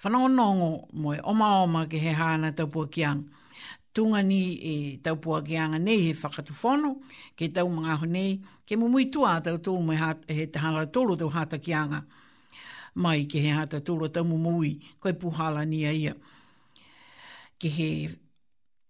Whanongonongo moe omaoma ke he hāna taupua ki ang. Tungani e taupua ki anga nei he whakatu whono, ke tau mga aho nei, ke mumui tua a tau tolu me he te hāra tolu tau hāta ki anga. Mai ke he hāta tolu tau mumui, koe puhala ni a ia. Ke he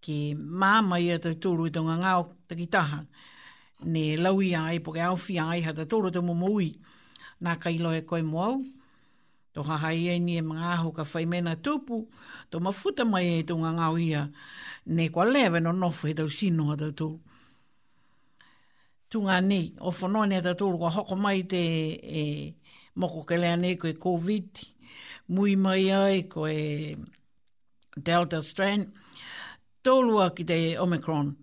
ki māma i a tau tōru i tonga ngāo taki taha, ne laui ai, po ke awhi ai, ha tau tōru tau momo ui, nā kai loa e koe mo au, tō hahai ai ni e mga aho ka whai mena tōpu, tō mafuta mai e tonga ngāo ia, ne kua lea veno nofu he tau sino ha tau tōru. Tu ngā ni, o whanoa ni a tau tōru, kua hoko mai te e, moko ke lea nei koe COVID, mui mai ai koe, Delta strand, tōlua ki te Omicron.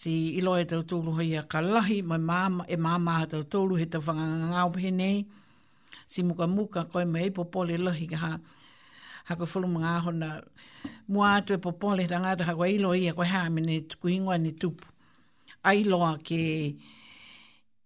Si i loa e tau tōlu hoi a ka lahi, mai māma, e māma ha tau tōlu he tau whanganga ngāo pehe nei. Si muka muka koe me i popole lahi ka ha, ha koe whulu mga ahona. Mua atu e popole ta ngāta ha koe ilo ia koe hā mene tuku ingoa ni tupu. Ai loa ke,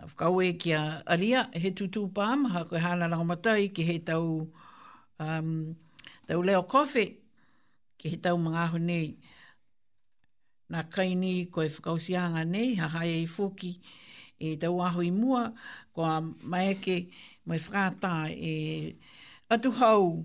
Whakawe ki a Aria, he tutū pāmaha, koe Hāna Rangamatai, ki he tau, um, tau leo kowhe, ki he tau mga ahu nei. Nā kaini koe whakausianga nei, ha hae i fōki i tau ahu i mua, kua maeke, mai whakātā e atu hau,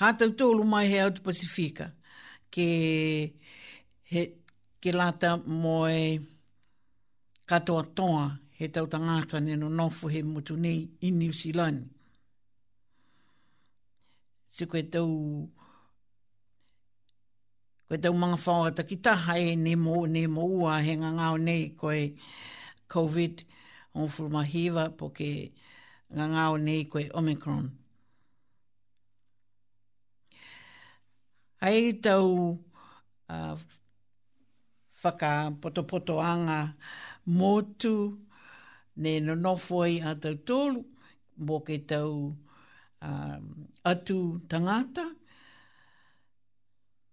Hātau tōlu mai he autu Pasifika, ke, he, ke lata moe katoa toa he tau tangata ne no nofu he mutu nei i New Zealand. Si koe tau, koe tau mga whawata ki taha e ne mo, ne mo ua he ngangao nei koe COVID, ngofuru mahiwa po ke ngangao nei koe Omicron. Hei tau uh, whakapotopotoanga mōtu ne nonofoi a tau tōru mō ke tau um, atu tangata.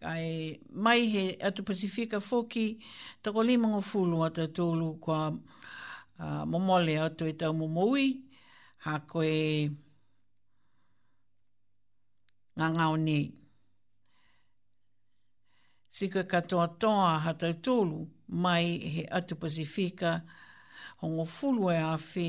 Kai mai he atu Pasifika foki, toko lima ngo fulu ata tolu kua uh, momole atu e tau momoui, ha koe ngā ngāo nei. Si koe katoa toa ha tau tolu, mai he atu Pasifika, hongo fulu e awhi,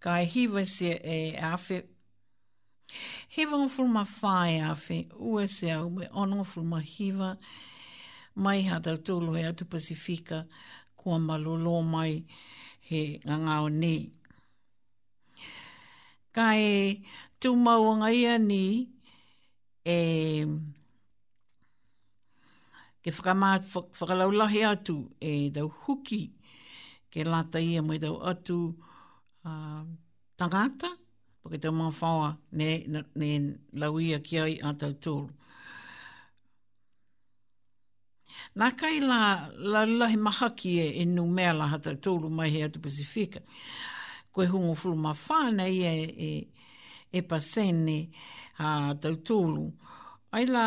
Guy, he was here, eh, Alfie? He wanga from a whae, Alfie. Ue se au, me ono from a hiva. Mai ha tau tūlo he atu Pasifika, kua malolo mai he ngangao ni. Kai tū mauanga ia ni, eh, Ke whakamā, whakalaulahi atu e tau huki, ke lata ia mai tau atu uh, tangata, pa ke tau mga whawa, ne, ne, ne lau ia ki ai a tau tōru. Nā kai la, la lahi mahaki e, e nu mea la hata tōru mai he atu Pasifika. Ko e hungo fulu ma whāna ia e, e, e pa sene a tau tōru. Ai la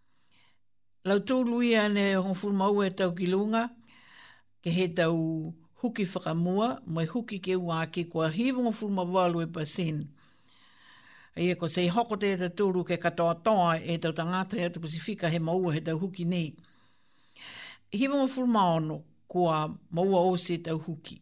Lau tū lui ane o furu mau e tau ki lunga, ke he tau huki whakamua, mai huki ke ua ake kua hivu o furu mau walu e pasin. Ai e ko sei hoko te eta tūru ke katoa toa e tau tangata e atu pasifika he maua he tau huki nei. Hivu o furu maono kua maua o se tau huki.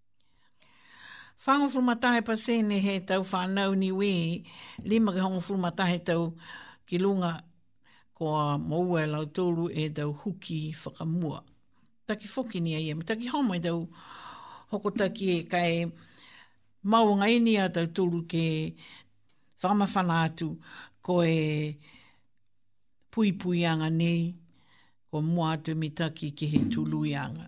Whangawhurumatahe pa sene he tau whanau ni we lima ke hongo whurumatahe tau ki lunga ko a moua e lau tolu e tau huki whakamua. Taki foki ni a ia, me taki homo e tau hokotaki e kai mau nga ini a tau tolu ke whakamawhana atu ko e pui pui anga nei ko mua atu mi taki ki he tulu i anga.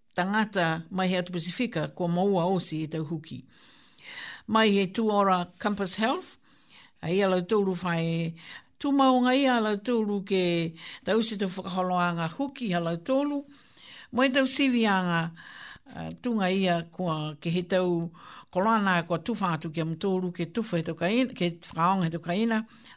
Tangata mai he atu Pasifika kua moua osi i tau huki. Mai he tuora Compass Health, a ia lau tōru whae tū maunga ia lau tōru ke tau si tau whakaholoanga huki ha lau tōru. Mai tau sivianga uh, tunga ia kua ke he tau koloana kua tuwha atu ki amu tōru ke tuwha he tau kaina, ke whakaonga he tau kaina,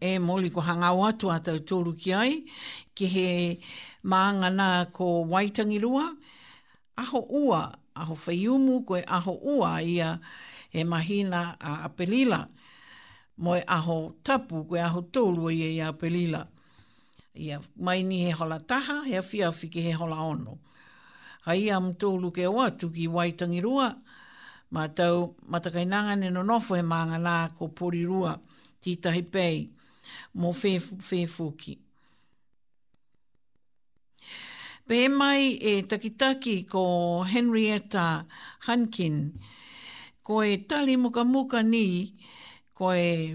E Moli ko hanga o atu a tau tōru ki ai, ki he māngana ko Waitangi Rua, aho ua, aho wheiumu koe aho ua ia e mahina a Apelila, moe aho tapu koe aho tōru ia ia Apelila. Ia, mai ni he hala taha, he awhiawhi ki he hala ono. Hai ia am tōlu ke oa tu ki Waitangi rua, ma tau matakai nangane no nofo he maanga nā ko pori rua, tītahi pei, mō whē, whē fōki. Pē mai e takitaki ko Henrietta Hankin, ko e tali muka muka ni, ko e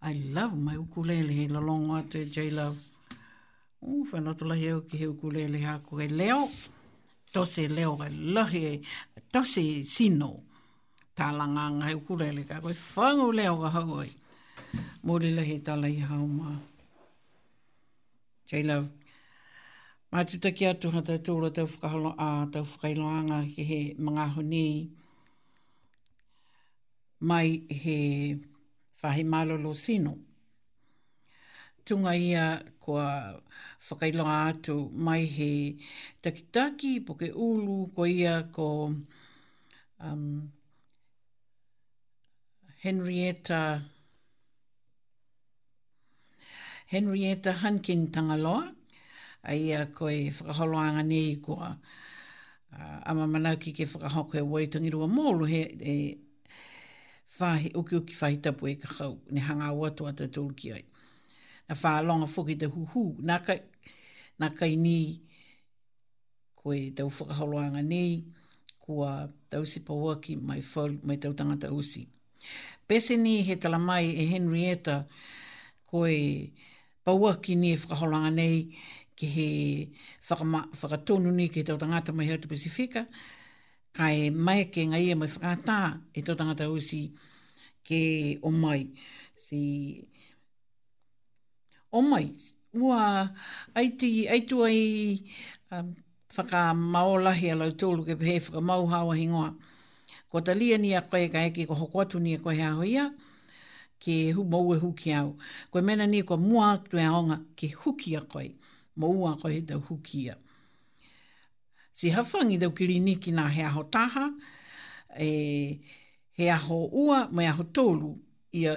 I love my ukulele, he lalongo atu e J-Love. Ooh, whana to lahi au ki he ukulele ha ko e leo, tose leo, e lahi e, tose sino, tā langa ngā ukulele, ka koe whangu leo ka hau ai. Mōri lahi tā lahi hao mā. J-Love. Mā tutaki atu ha tau tōra tau whakaholo a tau whakailoanga ki he mga honi mai he whahi malolo sino. Tunga ia kua whakailoa atu mai he takitaki poke ulu ko ia ko um, Henrietta Henrietta Henrietta Hunkin Tangaloa, a ia koe i whakaholo anga nei i kua ama manau ki ke whakahoko e Waitangi Rua Mōlu he e whahi uki uki whahi tapu e kakau ne hanga au atu atu atu ki ai. Na wha longa fuki te huhu, na kai, na kai ni koe tau whakaholo anga nei, kua tau sipa waki mai, fol, mai tau tangata usi. Bethany he tala mai e Henrietta koi paua ki ni e whakahola nga nei ki he whakama, whakatonu ni ki he tau tangata mai hau te Pasifika, kai mai ke nga ia mai whakata e tau tangata usi ke o mai. Si, Omai, ua aiti, aitu ai um, whakamaolahi a lau tōlu ke pehe whakamau hāwahi ngoa. Ko ta lia ni a koe ka eki ko hoko atu ni a koe hea hoia, ke hu mou e huki au. Koe mena ni ko mua atu e aonga ke huki a koe, mou a koe he tau huki ia. Si hafang i tau kirini ki nā he aho taha, e, he aho ua, me aho tōlu, ia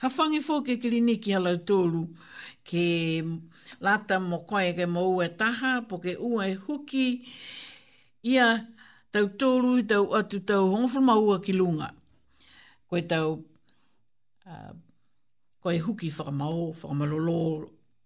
Ka whangi fo ke kirini ki halau toru, ke lata mo koe ke mo ue taha, po ke ue huki ia tau toru i tau atu tau hongo from aua ki lunga. Koe tau, uh, koe huki whakamao, whakamalolo,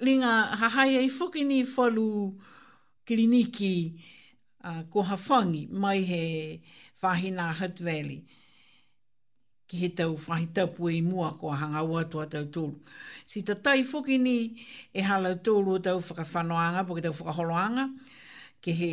Ringa hahai hei whokini whalu Kiriniki koha whangi mai he whahi nā Hutt Valley ki he tau whahi tapua i mua kua hanga ua toa tau tolu. Si ta tai whokini e halau tolu o tau whakawhanoanga po ki tau whakaholoanga ke he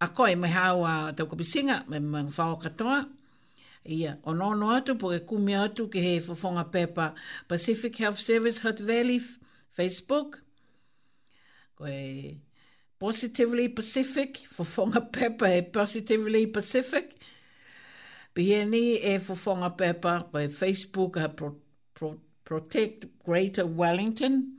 A koe, me hao a tau kapi singa, me mga whao katoa. Ia, ono ono atu po e kumia atu ke he fofonga pepa Pacific Health Service Hutt Valley Facebook. Koe, Positively Pacific, fofonga pepa e Positively Pacific. Pieni e fofonga pepa koe Facebook a pro, pro, Protect Greater Wellington.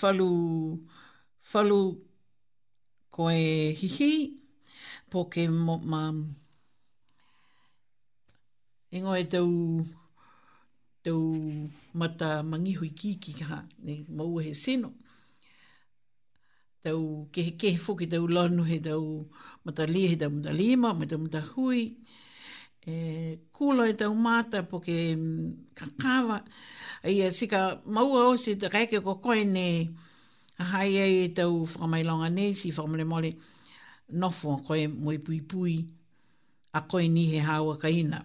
whalu, whalu koe hihi, poke mo, ma, ingoa e tau, tau mata mangihu i kiki, ha, nei, maua he sino. tau kehekehe whoki, tau lanuhe, tau matalihe, tau matalima, me tau matahui, e kula e tau māta po ke kakawa, ai a sika maua o si te kaeke ko koe ne a hai ai e tau whakamai longa nei, si whakamale mole, nofo a koe mui pui pui, a koe ni he hawa kaina.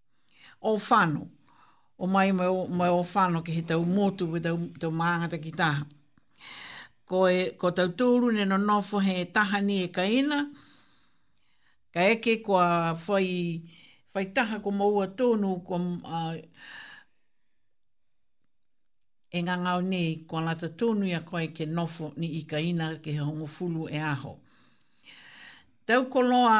Owhano. O mai mai o mai o whano ki he tau motu we tau te maangata ki taha. Ko e ko tau tūru ne no nofo he tahani e kaina. Ka eke ko a whai whai taha ko maua tonu ko a e nga ngau ni ko la ta tonu ia koe ke nofo ni i kaina ke hongo fulu e aho. Tau koloa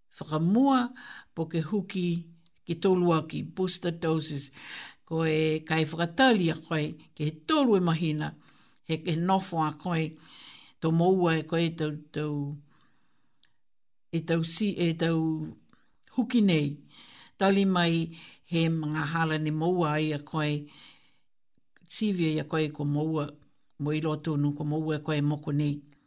Whakamoa, poke huki ki tō luaki, booster doses, ko e kai whakatalia koe ki he tōru e mahina, he, he nofo a koe, tō moua e koe tau, tau, e tau, si, e tau huki nei, tali mai he mga hālani moua ai a koe, sīvia i a koe ko moua, mo i roa tōnu ko moua e koe moko nei,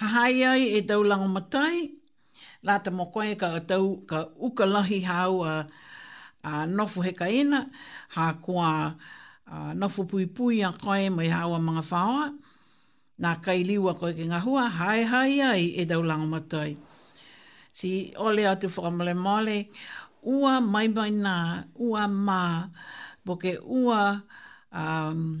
Hahai ai e tau lango matai, la te mokoe ka tau ka uka lahi hau a, a nofu he kaina, ha koa a nofu pui pui a koe mai hau a mga whaoa, na kai liwa koe ki nga hua, hai hai ai e tau lango matai. Si ole a tu whakamale male, ua mai mai na, ua ma, boke ua, um,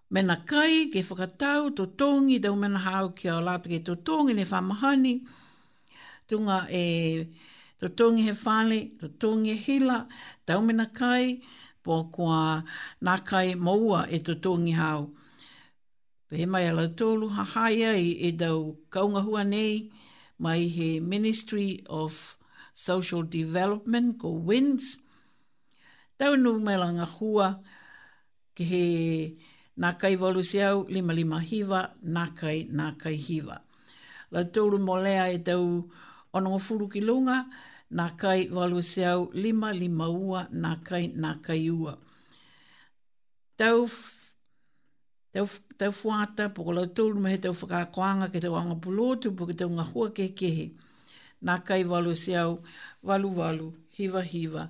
Mena kai, ke whakatau to tongi tau mena hau ki a lata ke to tongi ne whamahani, tunga e to tongi he whale, to tongi e hila, tau mena kai, po koa na kai moua e to tongi hau. Pehe mai ala tolu ha hai ai e tau kaunga hua nei, mai he Ministry of Social Development ko WINS. Tau nu mela nga hua, Ke he Nā kai walu se au, lima lima hiwa, nā kai, nā kai hiwa. Lau tolu mo lea e tau onongo fulu ki lunga, nā kai walu se au, lima lima ua, nā kai, nā kai ua. Tau tau tau fuata po lau tolu me he tau whakakoanga ke tau anga pulotu po ke tau ngahua ke kehe. Nā kai walu se au, walu walu, hiwa hiwa,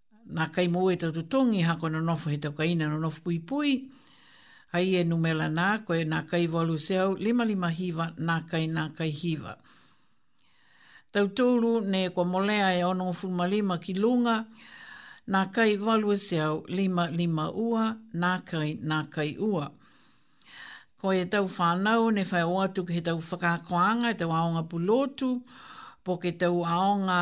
Na kei mou e tau tu tong i hako na nofu he tau ka ina na nofu pui pui. Hai e nu mela na koe na kai walu se au lima lima hiva na kai na kai hiva. Tau tolu ne ko molea e ono fu ma lima ki lunga na kai walu se au lima lima ua na kai na kai ua. Ko e tau whanau ne whai o atu ki he tau whakakoanga e tau aonga pulotu po ke tau aonga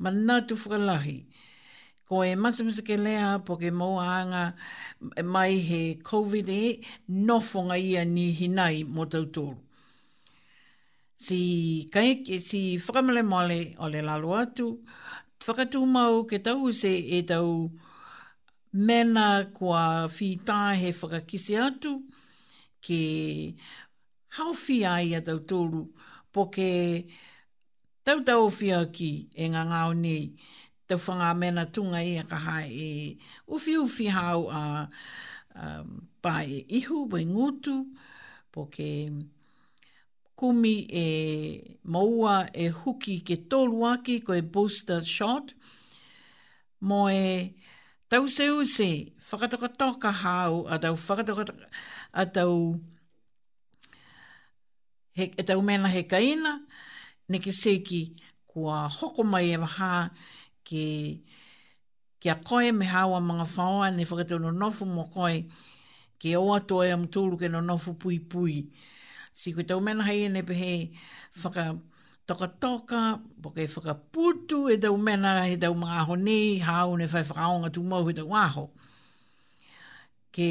Manatu whakalahi. Ko e matamata ke lea poke mō ānga mai he COVID e nofonga ia ni hinai mō tau tōru. Si, kai, si whakamale male o le lalo atu, whakatū mau ke tau se e tau mena kua whītā he whakakise atu ke hawhi ai a tau tōru poke mō Tautaowhia ki e ngangao nei tauwhanga mena tunga ia ka hae e uwhiuwhi hao a pa e Ihu we ngutu po ke kumi e moua e huki ke tolu aki ko e booster shot mo e tauseuse whakatokatoka hao a tau whakatokatoka a tau He, e tau mena he kaina, neke seki, kua hoko mai e waha ki, ki a koe me hawa mga whaoa ne whakatau no nofu mo koe, ke o ato e am tūru ke no nofu pui pui. Si koe tau mena hei ene pehe whaka toka toka, poke whaka putu e tau mena he tau mga aho nei, hau ne whai whakaonga tu mau he tau aho. Ke,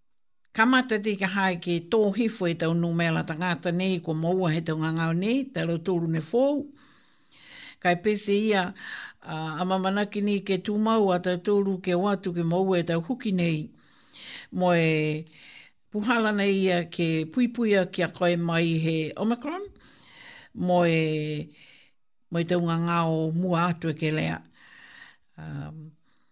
Ka mate te ika hae ki tō hifo e tau nō mea la ta ngāta nei ko maua he tau ngā ngāu nei, te rau tōru ne fōu. Kai pese ia, uh, a mamanaki ni ke tū mau a tau tōru ke o atu ke maua e tau huki nei. Mo e puhala nei ia ke puipuia ki a koe mai he Omicron, mo e, mo e tau ngā ngāo mua atu e ke lea. Um,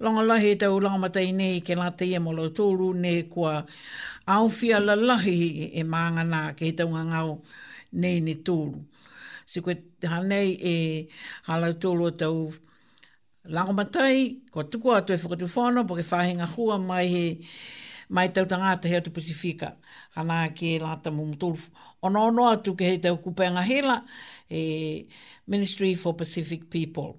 Langalahi te urangamata i nehi ke la te iemolo toru ne kua aowhia lalahi e mangana ke he taunga ngao nei ne toru. Si koe hanei e halau toru o tau langamatai, kua tuku atu e whakatu whano po ke whahinga hua mai he mai tau tanga atahi atu Pasifika. Hana ke la tamu mo toru ono ono atu ke he tau kupenga hela e Ministry for Pacific People.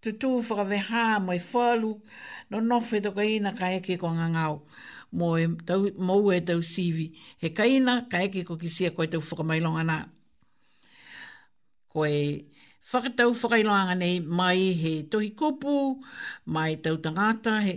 Tutu whakaweha mo e whalu no no whe to kaina ka eke ko nga ngau mo e tau mo e tau sivi he kaina ka eke ko ki sia ko e tau whakamailonga na ko e whakatau whakailoanga nei mai he tohi kupu mai tau tangata he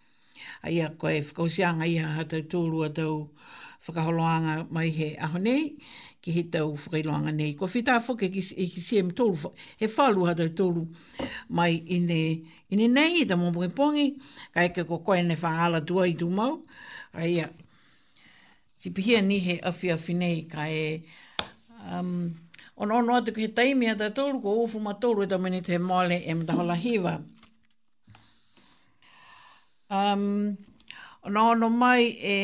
Ia koe e whakausianga i ha tau tōrua tau whakaholoanga mai he aho nei, ki he tau whakailoanga nei. Ko whita whoke ki, ki CM tōru, he whalu ha tau tōru mai ine, ine nei i ta mōpongi pongi, ka eke ko koe ne whaala tua i tu mau. A ia, tipihia ni he awhi awhi nei, ka e, um, ono ono atu ki he taimi ha tau tōru, ko ofu ma tōru e tamene te he mole e matahola hiwa. Honohono mai e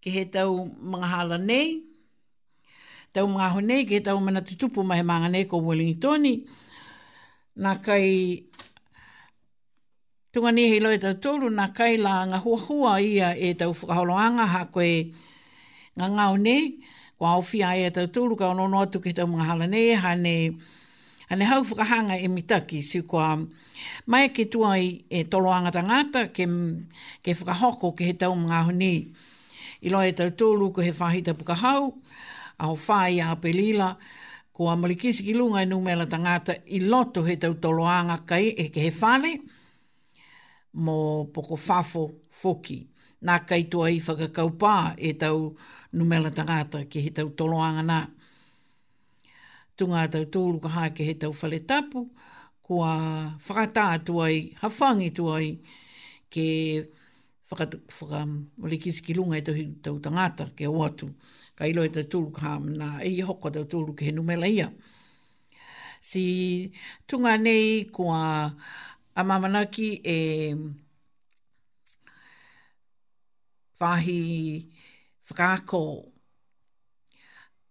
ki he tau mga hala nei, tau mga aho nei, ki he tau mena tutupu mai he mānga nei ko Wellingi Tony. Nā kai, tunga ni hei loe tau tōru, nā kai la nga huahua ia e tau whakaholo anga ha koe nga ngao nei, kua awhi a ea tau tōru ka ono noa tuke tau mga hala nei, hane, hane, Ane hau whakahanga e mita ki si kua mai ke tuai e tolo angata ngata ke, ke whakahoko ke he tau mga huni. I loa e tau tolu ko he whahita puka hau, a o whai a pelila, ko a marikisi ki lunga e numela ta ngata i loto he tau tolo anga kai e ke he whale, mo poko fafo foki. Na kai tua i whakakau pā e tau numela ta ngata ki he tau tolo anga na. Tūnga a tau tōru ka haeke he tau whale tapu, kua whakatā atu ai, hawhangi tu ai, ke whakatu, whaka, wale kisi ki lunga e tau, tau tangata, ke o atu. Ka ilo e tau tōru ka hama, nā, e ia hoko tau tōru ke he numela ia. Si tūnga nei kua a mamanaki e whahi whakaako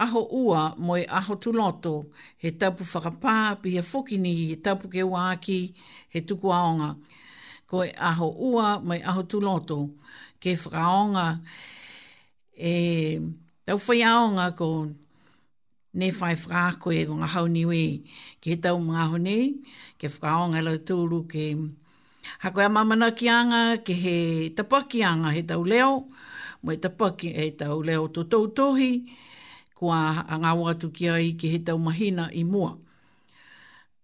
Aho ua, moe aho tu loto, he taupu whakapā, pihe fokini, he taupu ke ua aki, he tuku aonga. Koe aho ua, mai aho tu loto, ke whakaonga, e tau whai aonga ko ne whai whakakoe ko nga hauniwi, ke he tau mga aho nei, ke whakaonga e lau tūru ke Hako a Mamana ki a nga ke he tapaki a nga he tau leo, mo he tapaki he tau leo to tou tohi, kua ngao atu ki ai ki he tau mahina i mua.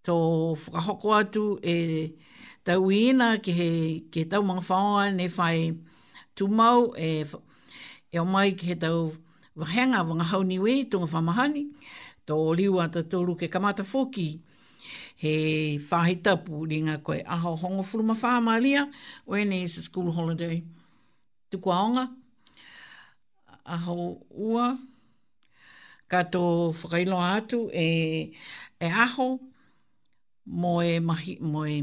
To whakahoko atu e tau iina ki he, ki he tau mga whaonga ne whai tumau e, e o mai ki he tau wahenga wanga hauniwi to nga whamahani, to liu a tatoru ke kamata foki, He whāhita pū ringa koe. Aho hongo furuma whā maria. When is the school holiday? Tuku aonga. Aho ua. Ka tō whakailoa atu e, e aho mo e mahi, mo e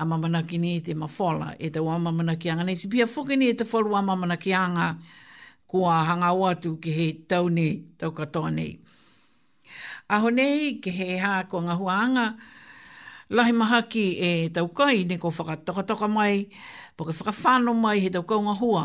a mamanaki ni te mawhala e tau a mamanaki anga nei si pia foke ni e te whalu a mamanaki anga ko a hanga o atu ke he tau ni tau katoa nei aho nei ke he ha ko nga hua anga lahi mahaki e tau kai ni ko whakatoka toka mai po ke whakawhano mai he tau kaunga hua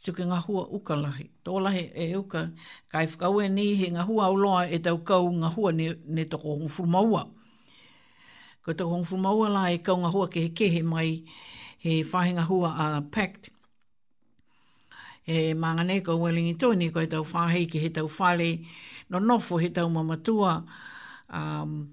Tuke nga hua uka lahi. To lahi e uka, kai whakaue ni he nga hua o loa e tau kau nga hua ne, ne toko hongo furumaua. Ko toko hongo furumaua la e kau nga hua ke he kehe mai he whahinga hua a uh, pact. E manga nei ko Wellingi Tony ko e tau whahei ki he tau whale no nofo he tau mamatua um,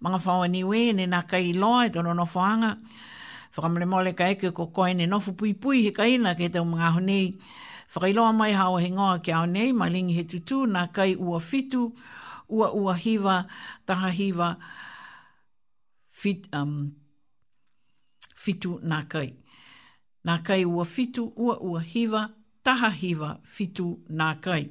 Manga whaoa ni we, ne na kai i loa e tono no whaanga. Whakamole mole ka eke ko koe ne nofu pui pui he kaina ke tau mga aho nei. Whakailoa mai hao he ngoa ki ao nei, ma lingi he tutu na kai ua fitu, ua ua hiva, taha hiva, fit, um, fitu na kai. Na kai ua fitu, ua ua hiva, taha hiva, fitu na kai.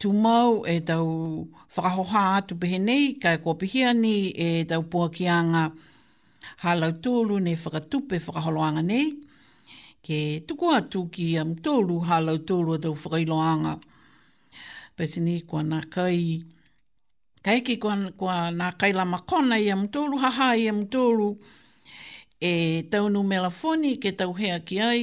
tūmau e tau whakahoha atu pehe nei, kai kua pihia ni e tau pua ki anga halau tōru nei whakatupe whakaholoanga nei, ke tuku atu ki am tōru halau tōru a tau whakailoanga. Pesini kua nā kai, kai ki kua, kua nā kai lama kona i am tōru, haha i am tōru, e tau nu melafoni ke tau hea ki ai,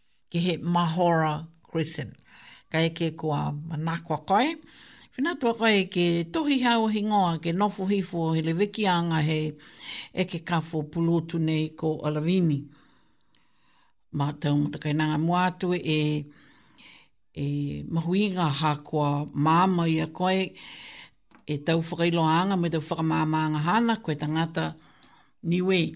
ki he Mahora Crescent. Ka eke kua manakwa kai, whina tua kai ke tohi hau hi ngoa ke nofo hi fo he le veki anga he eke ka fo pulotu nei ko Alavini. Ma tau mo takai nanga mua atu e e mahui nga ha kua mama ia koe e tau whakailo anga me tau whakamama anga hana koe tangata niwei.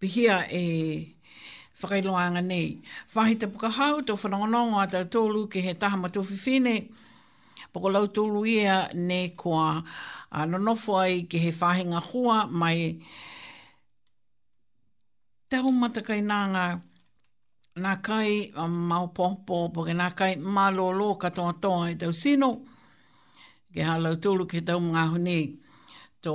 Pihia e whakailoanga nei. Whahi te whakahau, to whanongonongo a tau tolu ke he taha ma to whiwhi nei. Poko lau tolu ia ne koa a nonofo ai ke he whahinga hoa mai te ho matakai nā ngā nā kai mao popo po ke nā kai mā lo lo katoa toa i tau sino ke ha lau tolu ke tau mga huni to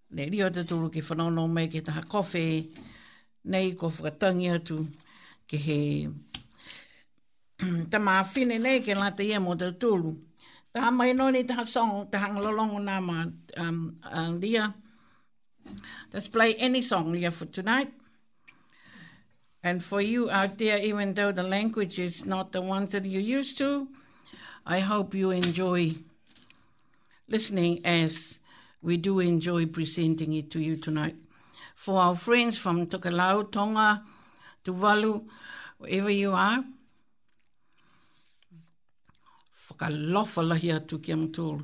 Nei ria te toro ki whanaunau mai ki taha kowhe nei kua whakatangi atu ki he tama awhine nei ke la te ia mo te tolu. Taha mai no ni taha song, taha ngalolongo na ma um, uh, ria. Let's play any song ria for tonight. And for you out there, even though the language is not the ones that you're used to, I hope you enjoy listening as we do enjoy presenting it to you tonight. For our friends from Tokelau, Tonga, Tuvalu, wherever you are, whakalofalahi atu ki ang tūru.